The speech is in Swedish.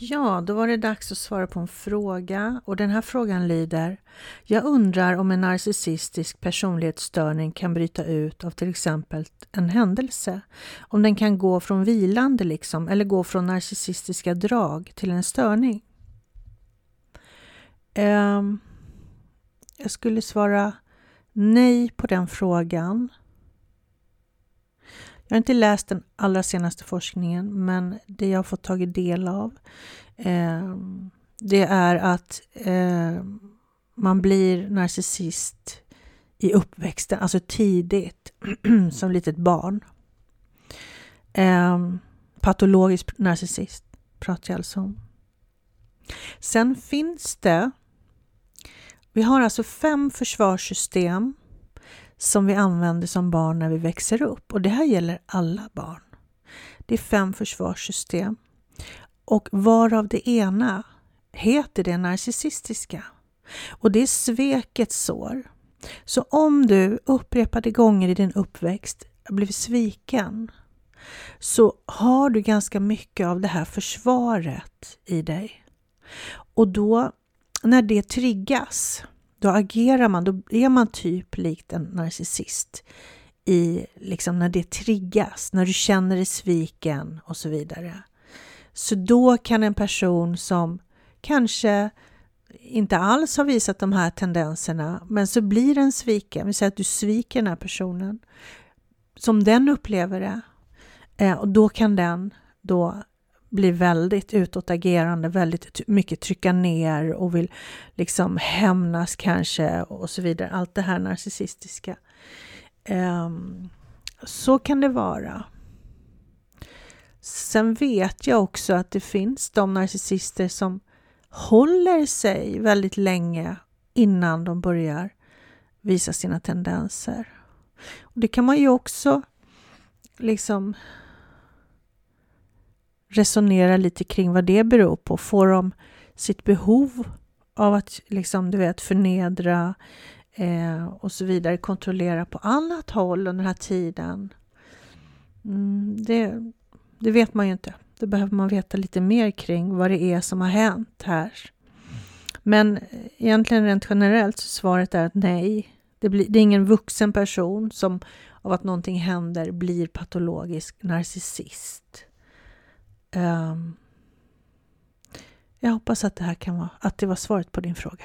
Ja, då var det dags att svara på en fråga och den här frågan lyder Jag undrar om en narcissistisk personlighetsstörning kan bryta ut av till exempel en händelse. Om den kan gå från vilande liksom eller gå från narcissistiska drag till en störning. Um, jag skulle svara nej på den frågan. Jag har inte läst den allra senaste forskningen, men det jag har fått tagit del av eh, det är att eh, man blir narcissist i uppväxten, alltså tidigt, som litet barn. Eh, patologisk narcissist pratar jag alltså om. Sen finns det, vi har alltså fem försvarssystem som vi använder som barn när vi växer upp. Och det här gäller alla barn. Det är fem försvarssystem. Och varav det ena heter det narcissistiska. Och det är svekets sår. Så om du upprepade gånger i din uppväxt blivit sviken så har du ganska mycket av det här försvaret i dig. Och då, när det triggas, då agerar man, då är man typ likt en narcissist i liksom när det triggas, när du känner dig sviken och så vidare. Så då kan en person som kanske inte alls har visat de här tendenserna, men så blir den sviken, vi säger att du sviker den här personen, som den upplever det, eh, och då kan den då blir väldigt utåtagerande, väldigt mycket trycka ner och vill liksom hämnas kanske och så vidare. Allt det här narcissistiska. Ehm, så kan det vara. Sen vet jag också att det finns de narcissister som håller sig väldigt länge innan de börjar visa sina tendenser. Och Det kan man ju också liksom resonera lite kring vad det beror på. Får de sitt behov av att liksom, du vet, förnedra eh, och så vidare kontrollera på annat håll under den här tiden? Mm, det, det vet man ju inte. Då behöver man veta lite mer kring vad det är som har hänt här. Men eh, egentligen rent generellt så svaret är att nej. Det, blir, det är ingen vuxen person som av att någonting händer blir patologisk narcissist. Um, jag hoppas att det här kan vara, att det var svaret på din fråga.